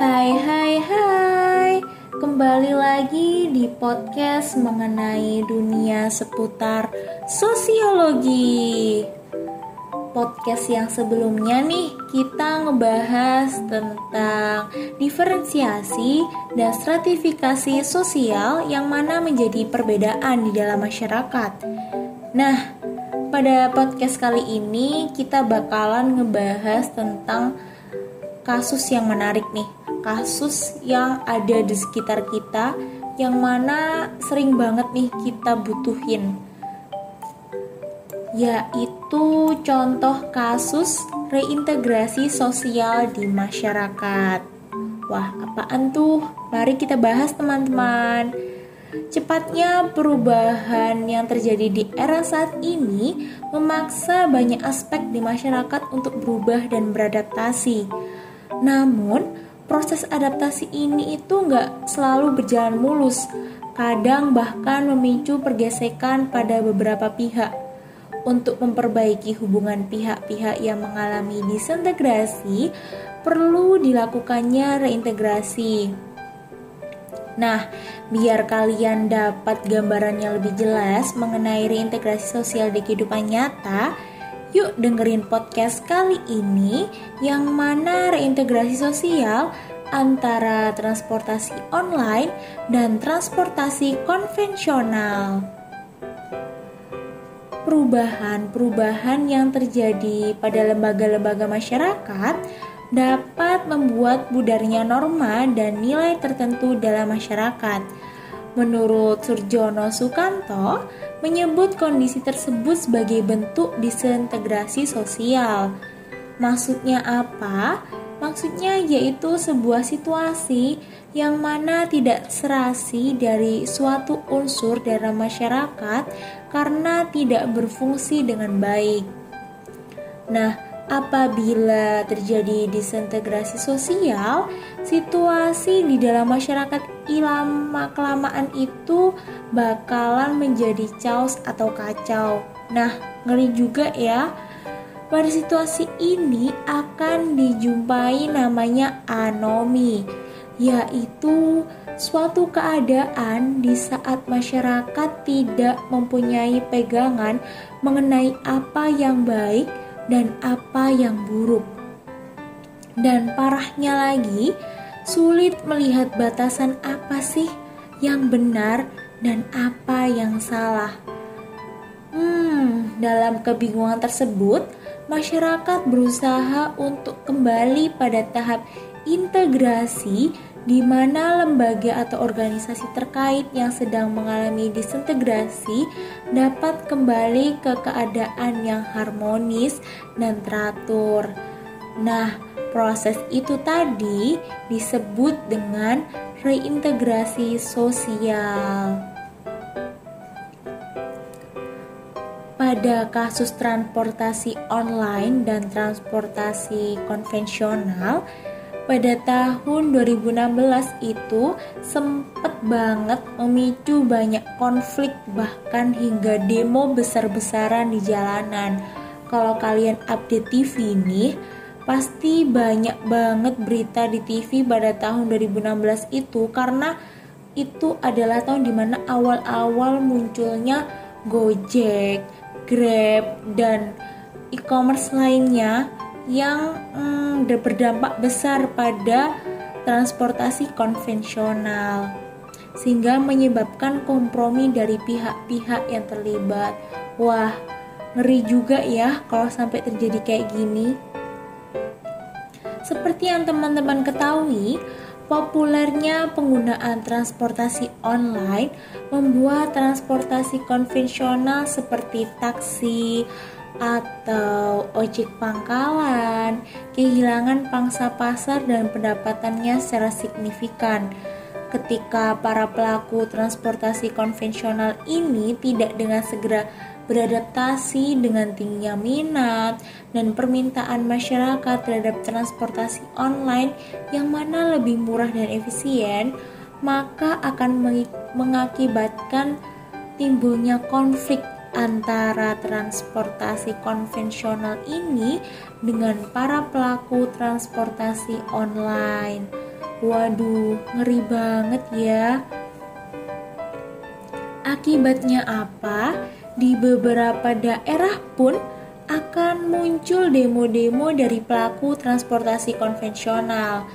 Hai hai hai. Kembali lagi di podcast mengenai dunia seputar sosiologi. Podcast yang sebelumnya nih kita ngebahas tentang diferensiasi dan stratifikasi sosial yang mana menjadi perbedaan di dalam masyarakat. Nah, pada podcast kali ini kita bakalan ngebahas tentang kasus yang menarik nih. Kasus yang ada di sekitar kita yang mana sering banget nih kita butuhin. Yaitu contoh kasus reintegrasi sosial di masyarakat. Wah apaan tuh? Mari kita bahas teman-teman. Cepatnya perubahan yang terjadi di era saat ini memaksa banyak aspek di masyarakat untuk berubah dan beradaptasi. Namun, proses adaptasi ini itu nggak selalu berjalan mulus, kadang bahkan memicu pergesekan pada beberapa pihak. Untuk memperbaiki hubungan pihak-pihak yang mengalami disintegrasi, perlu dilakukannya reintegrasi. Nah, biar kalian dapat gambarannya lebih jelas mengenai reintegrasi sosial di kehidupan nyata, Yuk dengerin podcast kali ini yang mana reintegrasi sosial antara transportasi online dan transportasi konvensional. Perubahan-perubahan yang terjadi pada lembaga-lembaga masyarakat dapat membuat budarnya norma dan nilai tertentu dalam masyarakat. Menurut Surjono Sukanto, menyebut kondisi tersebut sebagai bentuk disintegrasi sosial. Maksudnya apa? Maksudnya yaitu sebuah situasi yang mana tidak serasi dari suatu unsur dalam masyarakat karena tidak berfungsi dengan baik. Nah, apabila terjadi disintegrasi sosial, situasi di dalam masyarakat ilama kelamaan itu bakalan menjadi chaos atau kacau. Nah, ngeri juga ya. Pada situasi ini akan dijumpai namanya anomi, yaitu suatu keadaan di saat masyarakat tidak mempunyai pegangan mengenai apa yang baik dan apa yang buruk. Dan parahnya lagi, sulit melihat batasan apa sih yang benar dan apa yang salah. Hmm, dalam kebingungan tersebut, masyarakat berusaha untuk kembali pada tahap integrasi di mana lembaga atau organisasi terkait yang sedang mengalami disintegrasi dapat kembali ke keadaan yang harmonis dan teratur. Nah, proses itu tadi disebut dengan reintegrasi sosial. Pada kasus transportasi online dan transportasi konvensional, pada tahun 2016 itu sempet banget memicu banyak konflik bahkan hingga demo besar-besaran di jalanan. Kalau kalian update TV nih, pasti banyak banget berita di TV pada tahun 2016 itu karena itu adalah tahun di mana awal-awal munculnya Gojek, Grab, dan e-commerce lainnya yang hmm, berdampak besar pada transportasi konvensional sehingga menyebabkan kompromi dari pihak-pihak yang terlibat. Wah, ngeri juga ya kalau sampai terjadi kayak gini. Seperti yang teman-teman ketahui, populernya penggunaan transportasi online membuat transportasi konvensional seperti taksi, atau ojek pangkalan kehilangan pangsa pasar dan pendapatannya secara signifikan. Ketika para pelaku transportasi konvensional ini tidak dengan segera beradaptasi dengan tingginya minat dan permintaan masyarakat terhadap transportasi online yang mana lebih murah dan efisien, maka akan mengakibatkan timbulnya konflik antara transportasi konvensional ini dengan para pelaku transportasi online. Waduh, ngeri banget ya. Akibatnya apa? Di beberapa daerah pun akan muncul demo-demo dari pelaku transportasi konvensional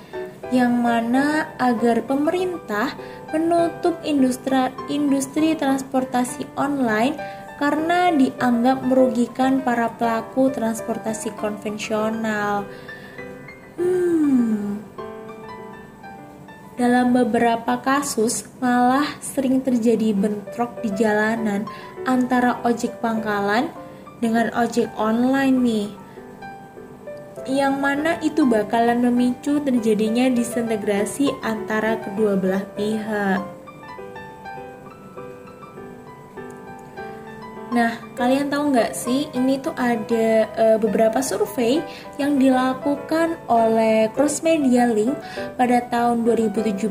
yang mana agar pemerintah menutup industri industri transportasi online karena dianggap merugikan para pelaku transportasi konvensional. Dalam beberapa kasus malah sering terjadi bentrok di jalanan antara ojek pangkalan dengan ojek online nih yang mana itu bakalan memicu terjadinya disintegrasi antara kedua belah pihak. Nah, kalian tahu nggak sih, ini tuh ada uh, beberapa survei yang dilakukan oleh Cross Media Link pada tahun 2017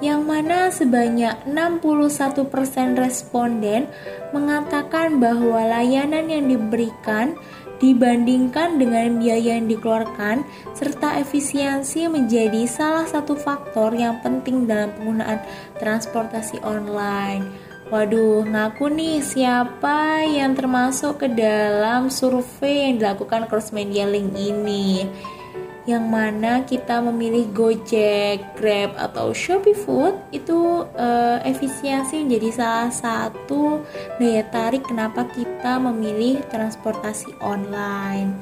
yang mana sebanyak 61% responden mengatakan bahwa layanan yang diberikan dibandingkan dengan biaya yang dikeluarkan serta efisiensi menjadi salah satu faktor yang penting dalam penggunaan transportasi online. Waduh, ngaku nih siapa yang termasuk ke dalam survei yang dilakukan Cross Media Link ini yang mana kita memilih Gojek, Grab atau Shopee Food itu uh, efisiensi menjadi salah satu daya tarik kenapa kita memilih transportasi online.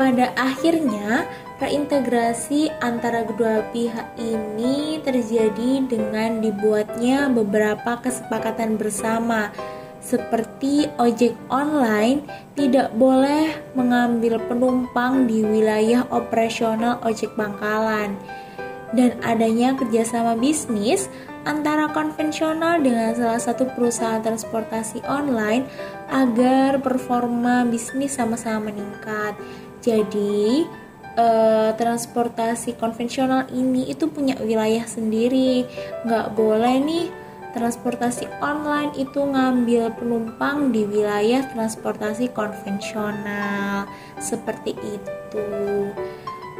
Pada akhirnya, reintegrasi antara kedua pihak ini terjadi dengan dibuatnya beberapa kesepakatan bersama seperti ojek online tidak boleh mengambil penumpang di wilayah operasional ojek pangkalan dan adanya kerjasama bisnis antara konvensional dengan salah satu perusahaan transportasi online agar performa bisnis sama-sama meningkat. Jadi, eh, transportasi konvensional ini itu punya wilayah sendiri, nggak boleh nih transportasi online itu ngambil penumpang di wilayah transportasi konvensional. Seperti itu.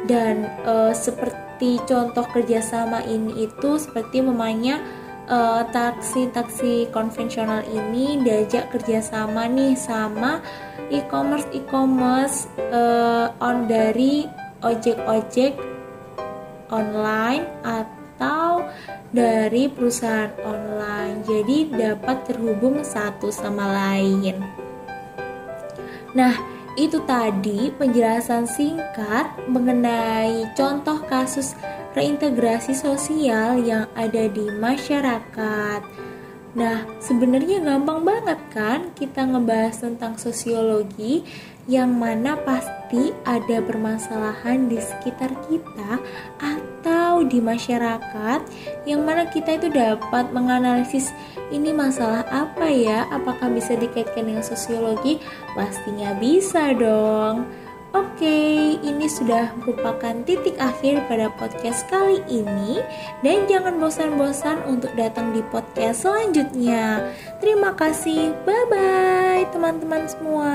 Dan e, seperti contoh kerjasama ini itu seperti memangnya taksi-taksi konvensional ini diajak kerjasama nih sama e-commerce e-commerce e, on dari ojek-ojek online atau dari perusahaan online, jadi dapat terhubung satu sama lain. Nah, itu tadi penjelasan singkat mengenai contoh kasus reintegrasi sosial yang ada di masyarakat. Nah, sebenarnya gampang banget kan kita ngebahas tentang sosiologi yang mana pasti ada permasalahan di sekitar kita atau di masyarakat yang mana kita itu dapat menganalisis ini masalah apa ya? Apakah bisa dikaitkan dengan sosiologi? Pastinya bisa dong. Oke, ini sudah merupakan titik akhir pada podcast kali ini dan jangan bosan-bosan untuk datang di podcast selanjutnya. Terima kasih. Bye bye teman-teman semua.